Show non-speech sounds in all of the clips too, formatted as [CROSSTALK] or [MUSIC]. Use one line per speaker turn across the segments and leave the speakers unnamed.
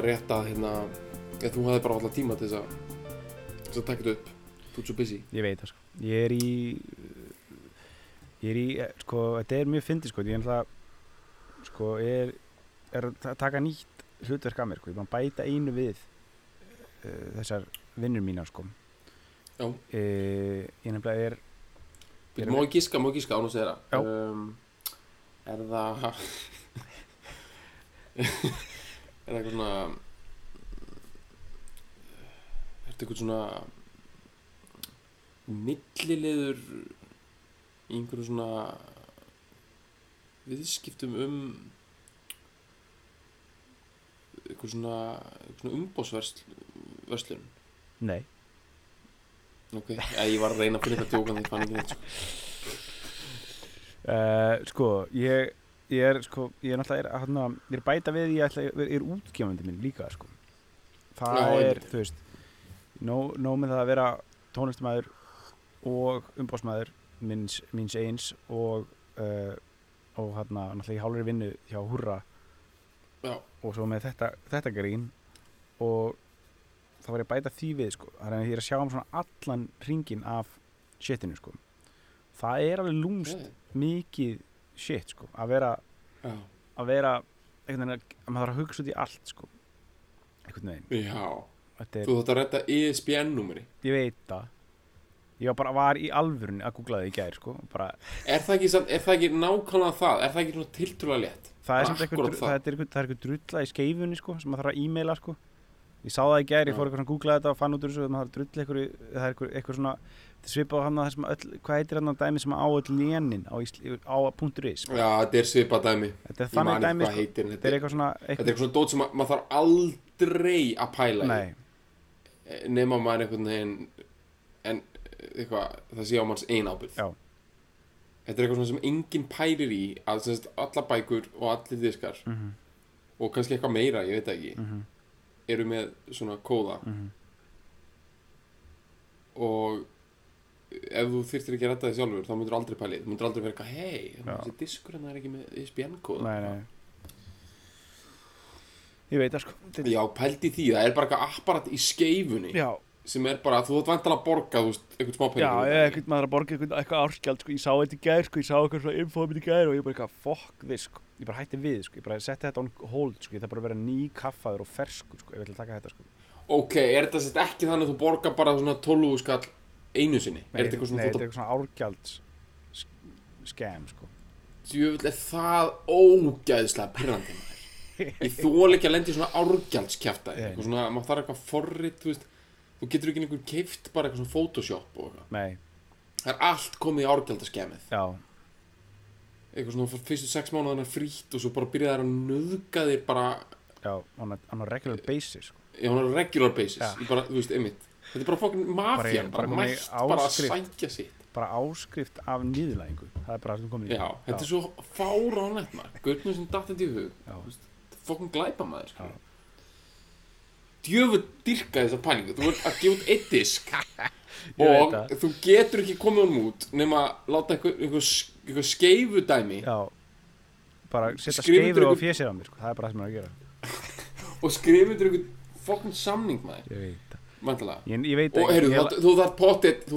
Erum bara að rétta hérna eða þú hafði bara alltaf tíma til þess að að taka þetta upp. Þú ert svo busy.
Ég veit það sko. Ég er í Ég er í eh, Sko Þetta er mjög fyndið sko Ég er alltaf Sko er Er að ta- taka nýtt hlutverk að mér sko. Ég er bara að bæta einu við uh, Þessar vinnur mínar sko.
Já.
uh, Ég nefnilega er
má ég gíska, má ég gíska án að segja það um, Er það [LAUGHS] [LAUGHS] [LAUGHS] Er eitthvað svona Er þetta eitthvað svona milliliður í einhverju svona viðskiptum um eitthvað svona, svona umbósverslun
Nei.
Ok, ja, ég var að reyna að finna þetta djókan því ég fann ekki neitt
uh, Sko Ég Ég er sko Ég er náttúrulega hana, Ég er bæta við Ég ætla, ég er útgefandi minn líka sko Það
Já,
er. Þú veist Nóg nó með það að vera tónlistamæður og umbásmaður minns, minns eins og uh, og hérna náttúrulega í hálfri vinnu hjá Hurra
Já.
og svo með þetta, þetta grín og þá var ég bæta því við sko þannig að ég er að sjá um svona allan ringin af shitinu sko það er alveg lúmst
Ok.
mikið shit sko að vera
Já.
að vera veginn að, að maður þarf að hugsa út í allt sko einhvern veginn
Já,
er,
þú þátt að redda E ISBN-númeri
ég veit það ég var bara var í alvörunni að googla það í gær sko bara
Er það ekki, samt- er það ekki nákvæmlega það? Er það ekki tiltrúlega létt?
það er er eitthvað, eitthvað drulla í skeifunni sko, sem maður þarf að e-maila sko. Ég sá það í gær, ég fór eitthvað svona að googla þetta og fann út úr þessu, maður þarf að drulla eitthvað, það er eitthvað, eitthvað svona þetta svipað á hann að það sem öll, hvað heitir hann að dæmi sem á öll lénin á, á .is?
Já, þetta er svipað dæmi.
Þetta er þannig dæmi sko,
heitir
þetta er eitthvað svona
þetta er
eitthvað,
eitthvað svona dót sem ma- maður þarf aldrei að pæla í.
Nei,
nema maður einhvern veginn en eitthvað, það sé á manns ein ábyrgð.
Já.
Þetta er eitthvað svona sem enginn pælir í að sem sagt, alla bækur og allir diskar
Mhm.
og kannski eitthvað meira, ég veit það ekki.
Mhm.
Eru með svona kóða.
Mhm.
og ef þú þyrftir ekki að redda þig sjálfur þá myndur aldrei pælið, þú myndur aldrei vera eitthvað hei, þessi diskur hérna er ekki með ISBN-kóða
nei, nei. Ég veit það sko.
Já, pældi því, það er bara eitthvað apparat í skeifunni.
Já,
sem er bara, þú þátt vantilega að borga, þú veist, eitthvað smá pening
já, ég,
þetta.
eitthvað maður að borga eitthvað, eitthvað árskjald sko, ég sá þetta í gær sko, ég sá eitthvað svona infóðum í gær og ég bara eitthvað, fuck this sko. Ég bara hætti við sko, ég bara setti þetta on hold sko, ég þarf bara að vera ný kaffaður og ferskur sko, ég vil taka þetta sko.
Ok, er þetta sett ekki þannig að þú borgar bara svona 12 skall einu sinni? þetta eitthvað
nei, þetta er
þú
eitthvað svona [LAUGHS]
að
Nei.
eitthvað svona, þú getur ekki einhver keift bara eitthvað svona Photoshop og eitthvað?
Nei,
það er allt komið í árgjaldaskemið
já,
eitthvað svona fyrstu sex mánuðana frítt og svo bara byrja þær að nöðga þér bara
já, on a, on a regular basis sko.
á hana regular basis.
Já.
í bara, þú veist, einmitt. Þetta er bara fokkin mafjan,
bara
bara,
í
mætt bara að sækja sitt.
bara áskrift af nýðlægingu það er bara það sem komin í.
Já, þetta er svo fáránlegt maður. Gautnum sem datt þetta í hug.
Já.
Fokkin glæpa maður
Já.
Djöfu dyrka þessa pælingu. Þú ert að gefa út eitt disk. [LAUGHS] Og þú getur ekki komið honum út nema að láta eitthvað, eitthvað, eitthvað skeifu dæmi
já, bara setja skeifur á
einhver-
fésir á mér sko. það er bara það sem er að gera. [LAUGHS]
Og skrifa undir eitthvað fokkin samning maður.
Ég veit það. Ég, ég veit
og heyrðu,
ég,
þú,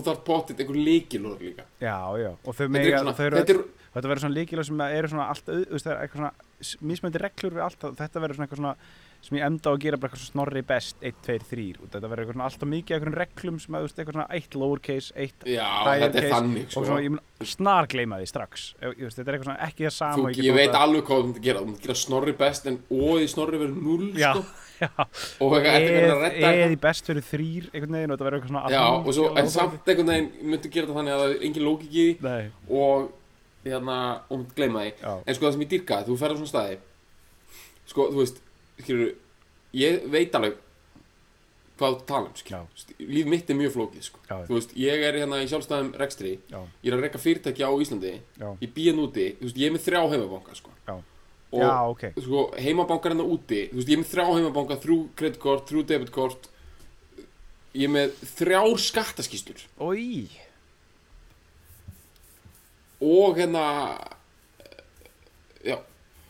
þarf pottit einhver líkilor líka.
Já, já, og þau
er,
mega
eitthvað svona,
þau eru
þetta er
þetta verður svona líkilega sem eru svona allt auð, þú veist, það er eitthvað svona mismunandi reglur við allt, þetta verður svona eitthvað svona sem ég enda á að gera bara eitthvað svona snorri best 1, 2, 3 og þetta verður eitthvað svona alltaf mikið eitthvað reglum sem veist, eitthvað svona eitt lowercase, eitt
já,
higher
er
case
þannig
og
sko.
svona, ég mun snar gleyma því strax. Ég, ég veist, þetta er eitthvað svona ekki það sama
Þú, ég,
get
veit alveg hvað þú gera. Þú gera snorri best en í snorri verður null
Já,
sko.
já,
og
eða
eitthvað
í best fyrir þrýr einhvern veginn og þetta verður eitthvað svona
já, og svo, en samt einhvern veginn myndir gera þetta þannig að það er engin lókik í og hérna, og myndir gleyma því.
Já,
en sko það sem ég dyrka, þú ferð á svona staði. Sko, þú veist, skilur ég veit alveg hvað þú tala um skil.
Já.
St- líf mitt er mjög flókið sko.
Já.
þú veist, ég er hérna í sjálfstæðum rekstri.
Já,
ég er að reka fyrirtæki á Íslandi. Ég býð úti, þú veist, ég er með þrjá heimabanka sko. og
já, ok.
sko, heimabankar hérna úti þú veist, ég er með þrjá heimabanka, þrjú kreditkort, þrjú debitkort. Ég er með þrjár skattaskýstur
Ói,
og hérna já,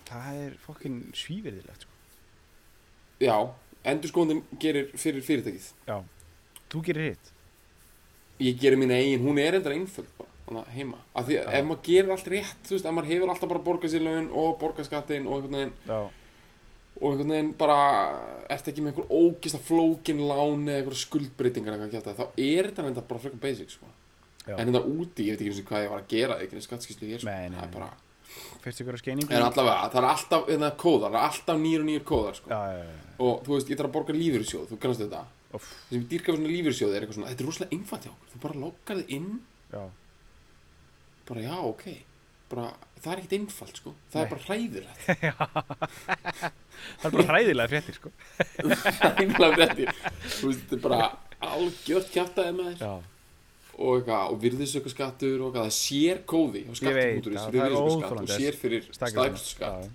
það er fokkin svíverðilegt sko.
já endurskóðin gerir fyrir fyrirtækið.
Já, þú gerir hitt.
Ég gerir mína eigin, hún er endra einföld heima, af því að ef maður gerir allt rétt, þú veist, ef maður hefur alltaf bara borgað sér laun og borgað skattin og einhvern veginn
Já,
og einhvern veginn bara ert ekki með einhver ógist að flókin lán eða einhver skuldbreytingar eða eitthvað kjátt þá er þetta bara frekar basic sko.
Já.
En þetta úti, ég veit ekki eins og hvað ég var að gera ekki en skattskýslu hér sko. Það er bara, en allavega, það er alltaf hérna, kóðar, það er alltaf nýjur og nýjur kóðar sko.
Já, já, já,
og þú veist, ég þarf að borga lífyrirsjóð, þú kannast þetta.
Úff.
það sem dýrka fyrir svona lífyrirsjóð er eitthvað svona, þetta er rosalega einfalt hjá okkur þú bara loggar þið inn,
já.
Bara já, ok. Bara, það er ekkert einfalt sko. Það
Nei.
er bara hræðilegt. [LAUGHS]
Það er bara hræðilega fréttir sko. [LAUGHS]
Einlega fréttir. Þú veist, þetta er bara algjört kjátaði með þér og, eitthvað, og virðisauka skattur og eitthvað, það sér kóði á
Ég veit,
skattur.is
já,
fyrir
það er
virðisauka skatt
óþolandi.
og sér fyrir
stakar
stæpstu skatt.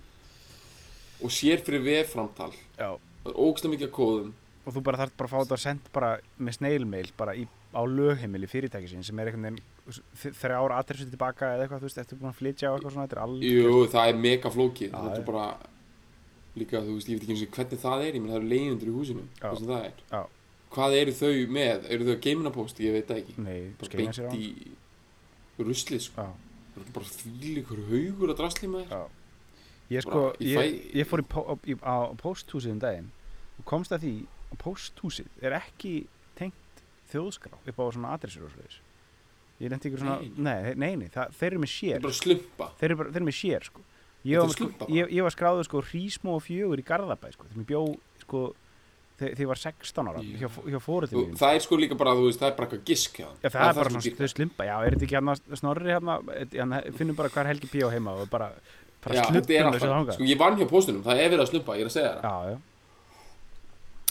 Og sér fyrir vefframtal það er ógstlega mikið kóðum.
Og þú bara þarf bara að fá þetta að senda bara með snailmail bara í, á lögheimili fyrirtæki sín sem er einhvern veginn þ- þrjár adressu tilbaka eða eitthvað, þú veist, eftir búin að flytja á eitthvað svona, þetta er alveg
Jú, það er mega flókið. Það er bara líka, þú veist, ég veit ekki eins og hvernig það er ég menn það eru leiðundur í húsinu það sem það er.
Já.
Hvað eru þau með, eru þau að geimina post ég veit ekki,
Nei,
bara beint í ruslið sko. Bara þvílíkur haugur að drasli með þér
Ég sko,
Bara, ég
ég,
fæ-
ég fór í, í, á pósthúsið um daginn og komst að því að pósthúsið er ekki tengt þjóðskrá upp á svona adressur og svoleiðis. Ég lendi ykkur svona,
Nei.
nei, nei, þeir eru með sér.
Bara slumpa.
Þeir eru, bara, þeir eru með sér sko. Ég, var, sko, var skráður sko hrísmó og fjögur í Garðabæ sko. þegar ég bjó sko, þegar ég var 16 ára
Já.
hjá, hjá mínum.
það er sko líka bara, þú veist, það er bara eitthvað gisk.
Já, það, er bara svona slumpa, já, er þetta ekki hérna snorri hérna, hérna finnum bara hvað er Helgi P. á heima og bara, bara slumpum þessu þangað.
Sko ég vann hjá póstunum, það er verið að slumpa, ég er að segja það
Já, já,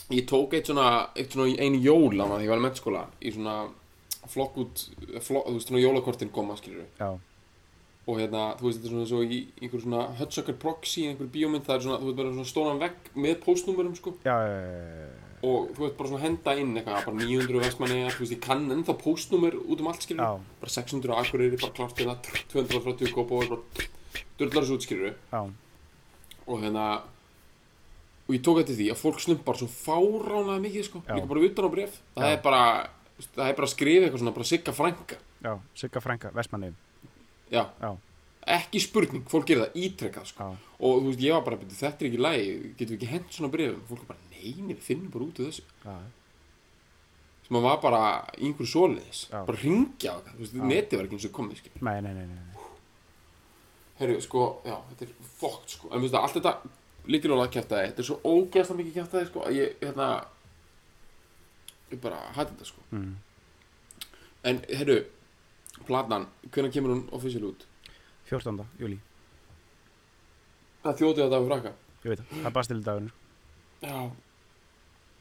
Ég tók eitt svona, eitt svona einu jól á maður þegar ég var í mennskóla í svona flokk út, flokk, þú veist, svona jólakortin koma, skilur
já,
og hérna, þú veist, þetta er svona svo í einhver svona Hudsucker proxy, einhver bíómynd, það er svona, þú veist, bara svona stóran vegg með postnúmerum, sko.
Já, já, já,
og þú veist, bara svona henda inn eitthvað, bara 900 vestmanni, þú veist, ég kann ennþá postnúmer út um allt, skilur bara 600 á Akureyri, bara klárt hérna 230 kópóður, bara dörlar þessu út, skilur
já,
og hérna og ég tók eftir því að fólk slumpar svo fáránlega mikið sko, líka bara utan á bref það er bara, það er bara að skrifa eitthvað svona bara sigga frænka,
já,
já, ekki spurning fólk gerir það ítrekkað sko. Og þú veist, ég var bara, "Bíddu, þetta er ekki lægi getum við ekki hent svona brefum, fólk er bara, nei, nei, við finnum bara út úr þessu. Sem að var bara í einhverju svoleiðis.
Já.
bara ringja á það, þú veist,
Já.
netið var ekki eins og komið skil
nei, nei, nei, nei.
Herru, sko, já, þetta er fókt, sko. En þú veist að allt þetta lítilóla kjæftaði Þetta er svo ógeðslega mikið kjæftaði, sko að Ég, hérna Ég bara hætti þetta, sko.
Mm.
En, herru, platan Hvenær kemur hún official út?
14. júli,
Það er þjótið að er frakka
ég veit það, það er Bastildagurinn, sko.
Já,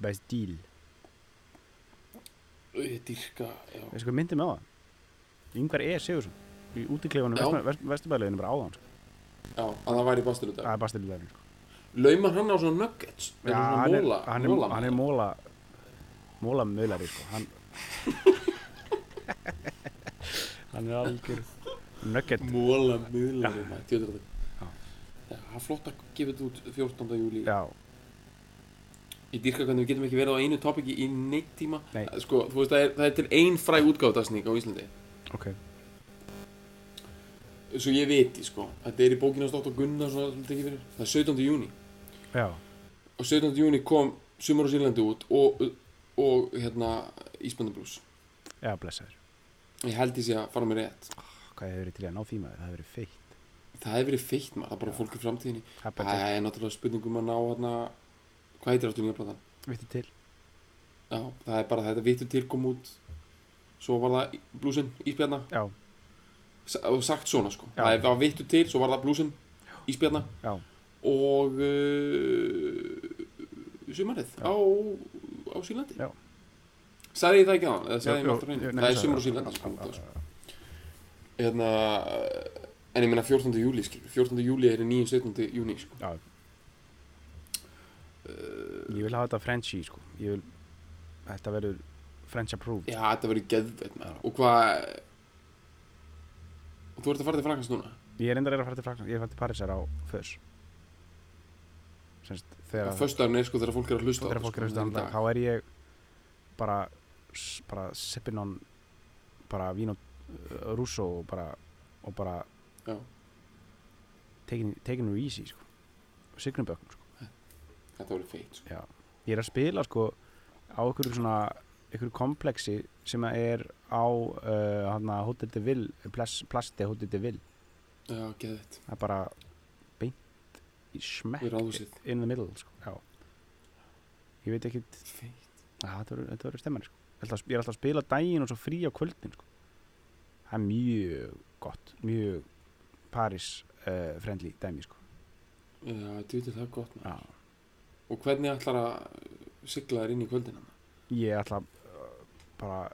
Bastille,
ég dyrka,
veistu hvað myndi með það? Yngvar E. Sigursson, í útikleifunum
Já.
Vesturbæðileginu bara áðan, sko.
Já, að það væri bastur út
það er Bastildagurinn, sko.
Laumar hann á svona nuggets
Já, hann er,
móla
hann er
móla
móla möðlari sko. hann [LAUGHS] hann er algjör nugget.
Móla miðlari, maður, það er flott að gefa þetta út 14. júli
já,
Ég dýrka hvernig við getum ekki verið á einu topiki í neitt tíma.
Nei.
Sko, þú veist, það er, það er til ein fræg útgáfdagsning á Íslandi.
Ok.
Svo ég veit, sko Þetta er í stótt á sem tekið fyrir. Það er 17. júni
já,
Og 17. júni kom Sumar á Sýrlandi út og, og hérna Ísbjörnabrús
já, blessaður
Ég held ég sé að fara með rétt.
Hvað hefur verið til að ná því maður, það hefur verið feitt.
Það hefur verið feitt maður, það er bara fólk í framtíðinni.
Það er
náttúrulega spurningum að ná hérna Hvað heitir áttu nýja platan?
vittu til?
Já, það er bara þetta vittu til kom út. Svo var það blúsinn Ísbjarna.
Já,
og sagt svona sko.
Já.
það var vittu til, svo var það blúsinn Ísbjarna.
Já,
og uh, sumarið á, á Sýrlandi.
Já.
Sagði ég það ekki á eða sagði ég reynd
nei,
Það er
það.
Sýrlandi
Já,
sko. Hérna En ég meina 14. júli skilur 14. júli er í 9. 17. júni sko.
Já. Ég vil hafa þetta Frenchy sko Ég vil Þetta verður French approved
Já, þetta verður geðveit maður Og hvað Og þú ert að fara til Frankans núna
Ég er endar að fara til Frakland Ég er að fara til Parísar á þegar
Þegar Föstudagurinn er sko þegar fólk er að hlusta
þegar fólk er að
sko,
hlusta
í
þetta, þá er ég bara bara sippin on bara vín og uh, rússo og bara og bara taking, taking it easy sko. Signubökkum sko.
Þetta verður feit sko.
Ég er að spila sko á einhverju svona einhverju kompleksi sem er á uh, hann að Hotel de Ville plas, plasti Hotel de Ville.
Já, geðveit
það er bara beint í smekk in the middle sko ég veit að þetta stemmari sko. Ég er alltaf- er að spila daginn og svo frí á kvöldin sko. það er mjög gott mjög Paris uh, friendly dæmi sko.
Já, veitir það gott. Og hvernig ætlar að sigla þér inn í kvöldina?
ég ætla uh, bara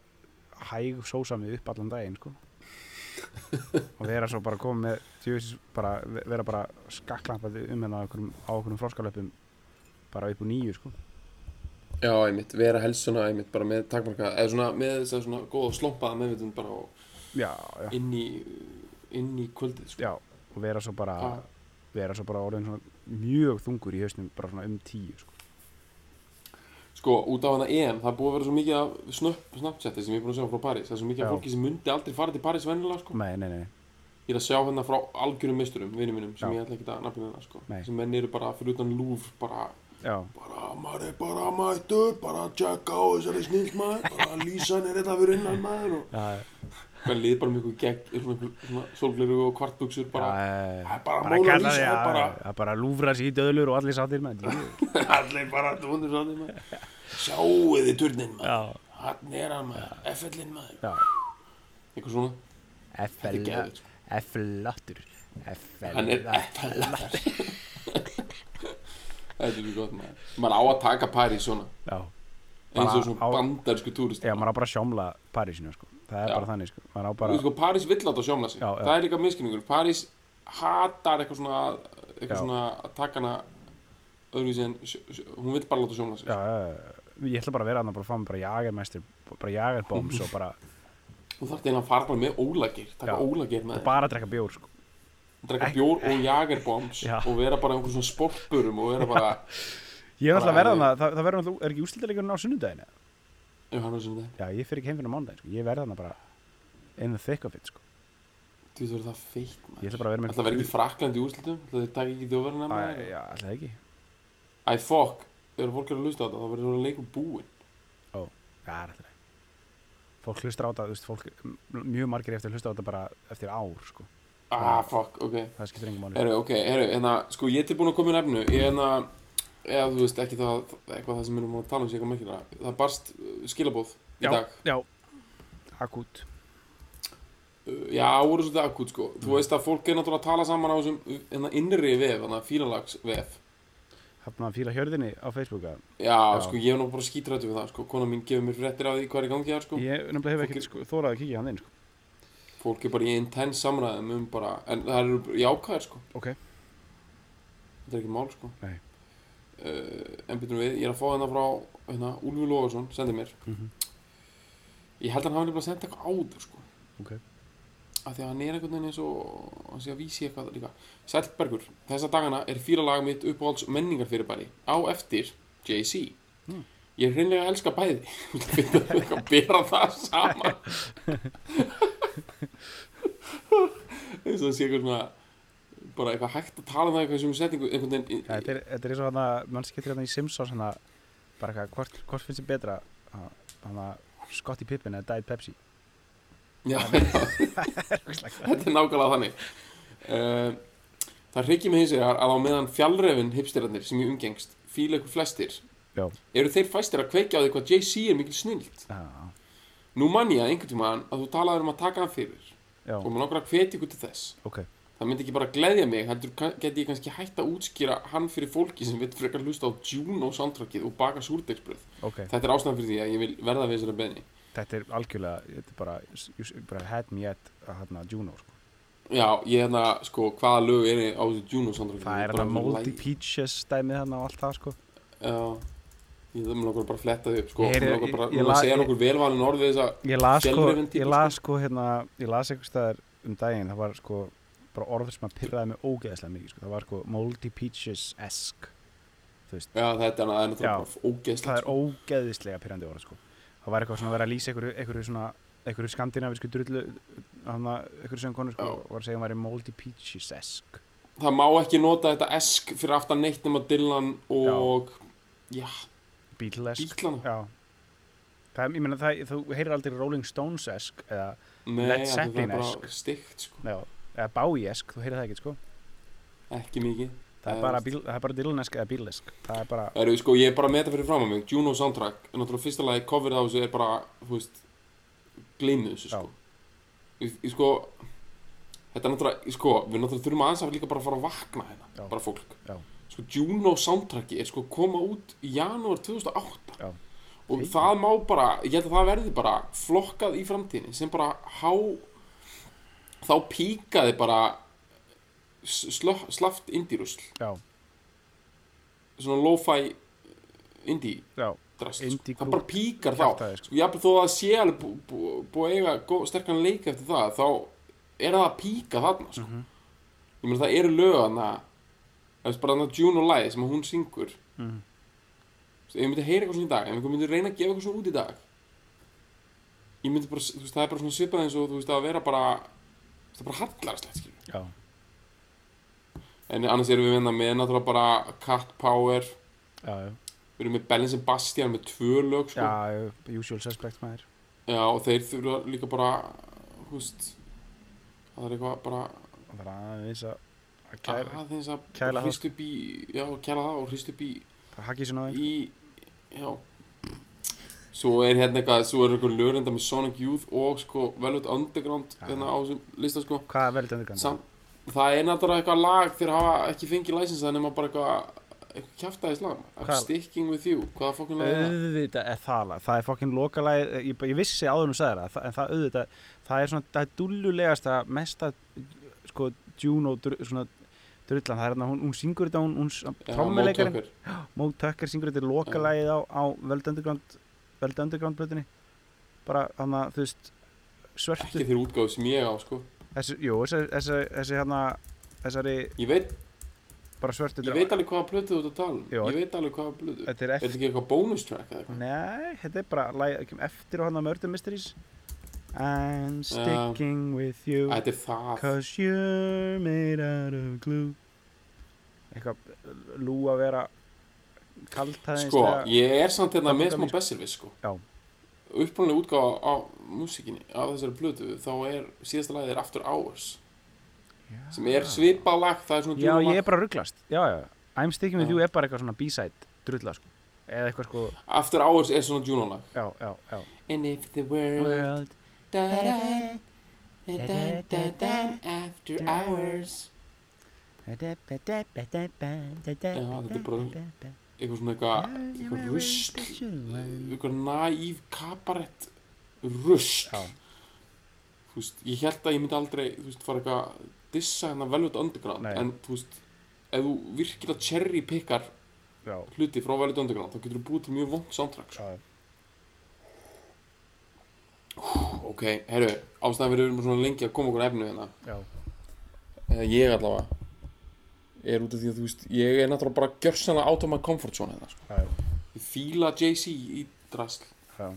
hæg sósa mig upp allan daginn sko. [LAUGHS] og vera svo bara komið bara, vera bara skakklampað um hérna á einhverjum froskalöpum bara upp úr nýju sko.
Já, einmitt, vera helst svona einmitt bara með takmarka eða svona með þess að svona góða slompaða meðvitund bara á,
já, já,
inn í inn í kvöldið sko.
já og vera svo bara
Hvað?
vera svo bara orðin svona mjög þungur í hausnum bara svona um tíu sko.
Sko, út af hana EM, það búið að vera svo mikið af snöpp, Snapchati sem ég er búin að sjá frá París það er svo mikið af
Já.
fólki sem myndi aldrei fara til París vennilega sko.
nei, nei, nei,
Ég er að sjá hérna frá algjörum misturum, vinum mínum sem ég ætla ekki að nafnina hérna sko.
Nei.
sem menn eru bara fyrir utan lúf bara,
já,
bara, maður er bara mættur bara að tjekka á þessari snill maður bara lísan er þetta fyrir innan maður og
já,
hvernig liðið bara með ykkur gegn sólgleru og kvartbuksur bara, er bara
því
er
að
bara
það bara lúfra sér í döðlur og allir sáttir með þetta [LAUGHS]
allir bara dúnir svona maður. Sjáu þið turnin maður?
Já,
hann er hann maður, F-ellin maður.
Já,
eitthvað svona, þetta
F-L
geðið sko. Hann er F-ellar þetta er svo gott maður maður á að taka París svona
já,
eins og svona
á-
bandarsku túrist
já, maður á bara að sjómla Parísinu sko. það er
Já.
bara þannig sko. maður á
Þú
bara,
veist sko, París vill átt að sjómla sig
Já, já.
það er líka miskinningur, París hatar eitthvað svona eitthvað
Já.
svona að taka hana öðruvísi en hún vill bara láta sjómla sig
já, já, ég ætla bara að vera hann og bara fá mig bara jagermestir bara jagerbombs og bara,
þú þarf til að fara bara með ólagir taka
Já.
ólagir með
og bara að drekka bjór sko.
Drekka
Ek-
bjór og jagerbombs og vera bara einhver svona sportburum og vera bara
ég er alltaf að vera hann það, það verður alltaf, er ekki úslitaleikurinn á sunnudaginu
já, hann er svona
já, ég fyrir ekki heim fyrir mándaginn sko. ég verð hann bara thick of it sko.
þú veist það feitt
ég ætla bara að vera með
Það verður ekki Frakland í úrslitum Það takk ekki þjóðverðina með
já, alltaf ekki.
Æ, fokk Þegar fólk er að hlusta á þetta Það verður leikur búinn.
Já, það er alltaf Fólk hlustar á þetta, þú veist, fólk, mjög margir eftir að hlusta á þetta bara eftir ár, sko.
Ah, fokk, ok
Það skiptir engum máli.
Herru, ok, herru, en það, sko, ég er tilbúin að koma í nefnu Ég en að Eða, þú veist, ekki það Eitthvað það sem við erum að tala um sig eitthvað mikilvæg Það barst uh, skilabóð í
Já,
dag
já. Akút.
uh, Já, voru svolítið akut, sko Þú veist að fólk er náttúrulega að tala saman á þessum hérna innri vef, þannig að fílalags vef
Hafna að fíla hjörðinni á Facebooka.
Já,
Já.
sko, ég hef nú bara skítrættu við það, sko Kona mín gefur mér fréttir af því hvað er í gangi þar, sko
Ég nefnilega hef ekkert sko, þórað að kíkja hann inn, sko.
Fólk er bara í intens samræðum um bara En það eru jákvæðir, sko.
Ok.
Þetta er ekki mál, sko. Uh, En byrjum við, ég er að fá hérna frá hérna, Úlfur Lóðarsson, sendi mér.
Mhm.
Ég held að hann hafi nefnilega sendið eitthvað áður, sko.
Ok.
af því að hann er einhvern veginn eins og hann sé að vísi eitthvað líka. Sælbergur, þessa dagana er fílalag mitt uppáhalds menningarfyrirbæri á eftir Jay-Z.
Mm.
ég er hreinlega að elska bæði. [LAUGHS] Að bera það saman [LAUGHS] [LAUGHS] eins og það sé eitthvað svona bara eitthvað hægt að tala um það eitthvað sem setningu einhvern veginn
Ja, þetta er, þetta er eins og hann að, mann skiptir hann í Simpsons hann að, bara eitthvað, hvort, hvort finnst þið betra, hann að Scottie Pippen eða Diet Pepsi?
Já, [LAUGHS] þetta er nákvæmlega þannig. Uh, Það hryggir mig hins vegar að á meðan fjallrefin hipsterarnir sem ég umgengst fíla ykkur flestir
Já.
eru þeir fæstir að kveikja á því hvað Jay-Z er mikil snild
Já,
Nú man ég að einhvern tímann að þú talaður um að taka hann fyrir.
Já,
og maður langar að hvetja ykkur til þess.
Ok.
það myndi ekki bara gleðja mig heldur geti ég kannski hægt að útskýra hann fyrir fólki sem vil frekar hlusta á Juno soundtrackið og baka súrdegsbröð
ok,
þetta er ástæðan fyrir því að ég vil verða við þessari beðni
þetta er algjörlega þetta er bara, bara had me at hérna Juno sko.
já, ég hérna, sko, hvaða lög er á Juno soundtrackið
það er þetta Moldy Peaches dæmið hann og allt það sko.
já, ég það mér bara að fletta þau upp sko,
Ég heyri-
langar bara,
ég- ég la-
að segja
ég-
nokkur velvalin orð við þessa
ég las sko,
Fjölrifin típa,
ég las sko hérna, ég las eitthvað staðar um daginn, það var sko bara orður sem að pyrraði mig ógeðslega mikið sko. það var sko Moldy Peaches-esk þú veist,
já, þetta er náttúrulega bara ógeðslegt
það er
sko.
ógeðislega pyrrandi orð sko. það var eitthvað svona að vera að lýsa einhverju, einhverju svona einhverju skandinavísku drullu hana, einhverju söngkonu sko,
Já.
var að segja að hún væri Moldy Peaches-esk
það má ekki nota þetta esk fyrir aftan neitt nema Dylan og já,
Já Það, er- ég meina, það, þú heyrir aldrei Rolling Stones-esk eða,
Nei,
Led Zeppelin-esk.
sko,
eða Bowie-esk, þú heyrir það ekki, sko.
Ekki mikið.
Það er
Það
bara, bara Dylan-esk eða Beatlesk Það er bara,
eru, sko, ég er bara með þetta fyrir fram á mig. Juno soundtrack, en náttúrulega fyrsta lagi coverið á þessu er bara, þú veist gleymið þessu, sko. Ég, ég, sko, þetta er náttúrulega, sko, við náttúrulega þurfum aðeins að líka bara fara að vakna hérna, bara fólk.
Já.
Sko, Juno soundtracki er sko koma út í janúar 2008
Já.
og
Fínt.
það má bara, ég held að það verði bara flokkað í framtíðinni sem bara há þá píkaði bara s- slö- slaft indírusl
já,
svona lo-fi
já,
drast
Indie
sko. það bara píkar þá
sko.
sko, jafnvel þó að það sé alveg bú- bú- búið að eiga gó- sterkan leik eftir það þá er það að píka þarna sko.
Mhm.
ég meina það eru lög þarna það er bara þarna June og Lai sem hún syngur.
Mhm.
ef ég myndi heyra eitthvað svona í dag ef einhver myndi reyna að gefa eitthvað svona út í dag ég myndi bara, þú veist, það er bara svona svipað eins og þú veist að vera bara það er bara hallarslegt skilur
já,
en annars erum við vinna með náttúrulega bara Cat Power.
Já, já,
við erum með Bellin Sebastian með tvö lög sko.
já, usual suspect maður.
Já, og þeir þurfa líka bara, hú veist, það er eitthvað bara
Það er aðeins að að
aðeins að hrist upp í, já, kæla það og hrist upp í,
það á þeim
í, já. Svo er hérna eitthvað, svo er eitthvað lögrenda með Sonic Youth og sko Velvet Underground hérna á þessum lista sko.
Hvað er velið undirgandi?
Sam, það er náttúrulega eitthvað lag þegar hafa ekki fengið læsins það nema bara eitthvað, eitthvað kjaftaði slag. I'm sticking with you, hvaða fokkin lag er það?
auðvitað er það lag það er fokkin lokalæð, ég, ég vissi áður nú sagði það, en það auðvitað það er svona, það er dullulegasta mesta, sko, Juno svona drullan, það er hérna, hún, hún syngur þetta, hún, hún
Móttökur.
Mo Tucker syngur þetta lokalæðið á, á Veld Underground Veld Underground blöðinni bara, hann að, þú veist svörtu,
Ekki þeirra útgáðu sem ég á sko.
þessi, jú, þessi, þessi, þessi hérna, þessari,
Ég veit,
bara svörtu
ég veit alveg hvaða plötu þú ert að tala um. Ég veit alveg hvaða plötu.
þetta er
ekki eitthvað bonus track eða eitthvað?
nei, þetta er bara kemur eftir á hann að Murder Mysteries I'm sticking with you. Cause you're made out of glue Eitthvað lú að vera kaltæðins
Sko, ég er samt hérna með smá
mig, sko. Já.
Upprunalega útgáfa á músikinni, á þessari plötu, þá er síðasta lagið er After Hours. Sem er svipað lag, það er svona
Já, ég er bara rugglast Já, já, I'm sticking with
Já.
you er bara eitthvað svona B-side drulla, sko Eða eitthvað sko,
After Hours er svona Juno lag.
já, já, já
And if the world
World
da da da da da da after hours
Já,
þetta er bara- eitthvað svona eitthvað eitthvað rusl eitthvað naív kabarett rusl þú veist, ég held að ég myndi aldrei þú veist, fara eitthvað að dissa hérna Velvet Underground
Nei.
en þú veist, ef þú virkilega cherry pickar
Já,
hluti frá Velvet Underground þá getur þú búið til mjög vond soundtrack
já,
ok, herru, ástæðan fyrir við erum svona lengi að koma okkur að efnu hérna
já,
ég allavega er út af því að þú veist ég er náttúrulega bara gjörsanlega out of my comfort zone hérna, sko.
já,
ég fíla Jay-Z í drasl.
Já,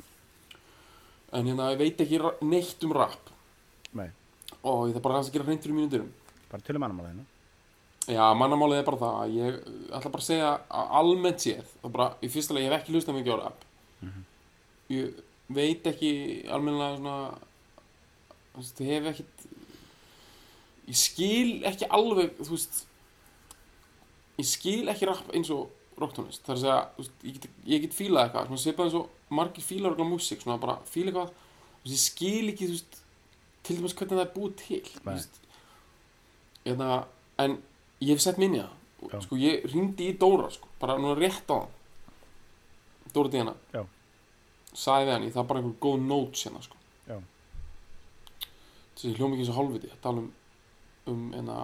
en hérna ég veit ekki ra- neitt um rap.
Nei.
og ég þarf bara aðeins að gera hreint fyrir mínútur
bara tölum annamála hérna.
Já, mannamálið er bara það að ég ætla bara að segja að almennt séð þá bara, í fyrsta leið, ég hef ekki hlustað mikið á rap.
Mhm.
ég veit ekki almennilega svona þú veist, ég hef ekkit ég skil ekki alveg þú veist ég skil ekki rap eins og rocktónlist það er að segja, ég get, ég get fílað eitthvað svona svipað eins og margir fílar okkur músík svona bara fíla eitthvað. Þú veist, ég skil ekki þú veist, til dæmis hvernig það er búið til þú veist, hérna, en ég hef sett minni það. Sko, ég ringdi í Dóra sko, bara núna rétt á hann Dóra Díana. Sagði við hann, ég það bara einhver góð notes hérna sko.
Já.
þessi hljóma ekki eins og hálfviti að tala um um, hérna,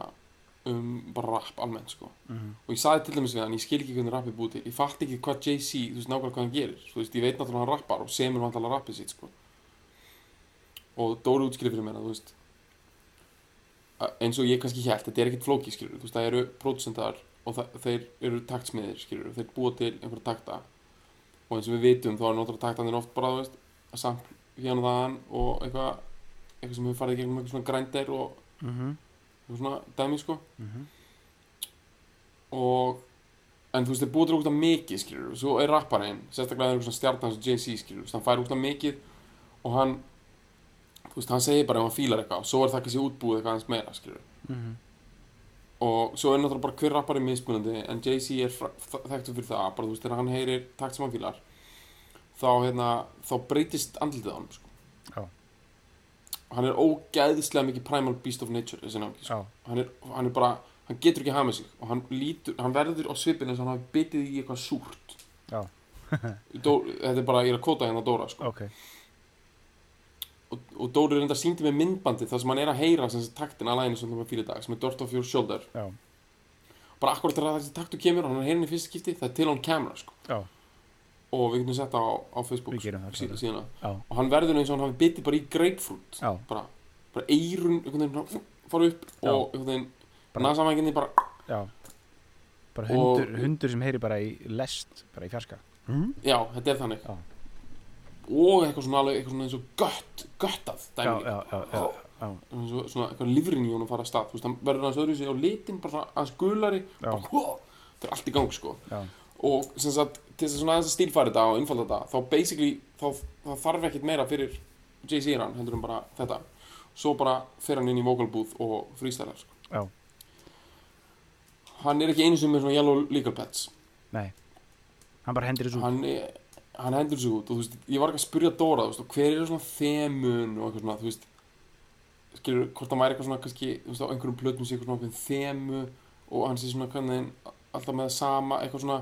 um bara rap almennt sko.
Mhm.
og ég sagði til dæmis við hann, ég skil ekki hvernig rap er búið til ég fatt ekki hvað Jay-Z, þú veist nákvæmlega hvað hann gerir þú veist, ég veit náttúrulega hann rappar og semur vantalega rappið sitt sko. og Dóri útskýrði fyrir mér að þú veist eins og ég kannski hélt, þetta er ekkert flóki skilur, þú veist, það eru pródusentar og það, þeir eru taktsmiðir skilur, þeir búa til einhverja takta og eins og við vitum þá er náttúrulega taktanir oft bara, þú veist, að samt hérna og eitthvað eitthvað svona og svona dæmi sko
Mhm.
og en þú veist, þeir búið til úkta mikið skilur, svo er rapparinn, sérstaklega einhver svona stjarnan eins og Jay-Z skilur, hann fær úkta mikið og hann þú veist, hann segir bara ef hann fílar eitthvað og svo er það kannski útbúið eitthvað aðeins meira skilur
Mhm.
og svo er náttúrulega bara hver rappari mismunandi en Jay-Z er þekktur fyrir það bara þú veist, þegar hann heyrir takt sem hann fílar þá, hérna, þá breytist andlitið á hann sko. Hann er ógæðislega mikið primal beast of nature þessi náki, sko. Hann, er, hann er bara hann getur ekki hafið sig og hann, lítur, hann verður á svipin eins og hann hafi bitið í eitthvað súrt. Dó, þetta er bara, ég er að kóta hérna Dóra sko.
Ok.
og, og Dóri er enda síndi með myndbandi þar sem hann er að heyra sagt taktin að læginu sem það var fyrir dag sem er Dirt Off Your Shoulder
Já.
bara akkurat þegar þessi taktu kemur og hann er heyrin í fyrsta skipti það er til on camera sko. Og við getum sett á, á Facebook síðan
Já.
og hann verður eins og hann hafi bitið bara í grapefruit bara, bara eirun svona, fara upp
Já.
og veginn
Bara- Já. Bara
Og-
hundur, hundur sem heyri bara í lest, bara í fjarska. Mm?
já, þetta er þannig
Já.
og eitthvað svona alveg eitthvað svona eins og gött göttað
Já,
dæmi
já, já, já, já.
eins og svona eitthvað livrin í honum fara að stað veist, hann verður aðeins öðru sig á litin bara svona aðeins gulari bara, þetta er allt í gang sko
Já.
Og sem sagt, til þess að svona aðeins að stílfæra þetta og innfalda þetta, þá basically þá, þá þarf ekkert meira fyrir Jay-Z hann, hendur um bara þetta svo bara fer hann inn í vocal booth og freestylar sko.
Já.
hann er ekki einu sem með svona yellow legal pads
Nei. Hann bara hendir þessu út.
hann, er, hann hendur sig út og þú veist, ég var ekki að spyrja Dóra þú veist, hver eru svona þemun og eitthvað svona, þú veist skilur, hvort það væri eitthvað svona kannski, þú veist, á einhverjum plötum sé eitthvað svona þemu og hann sé svona hvernig alltaf með sama, eitthvað svona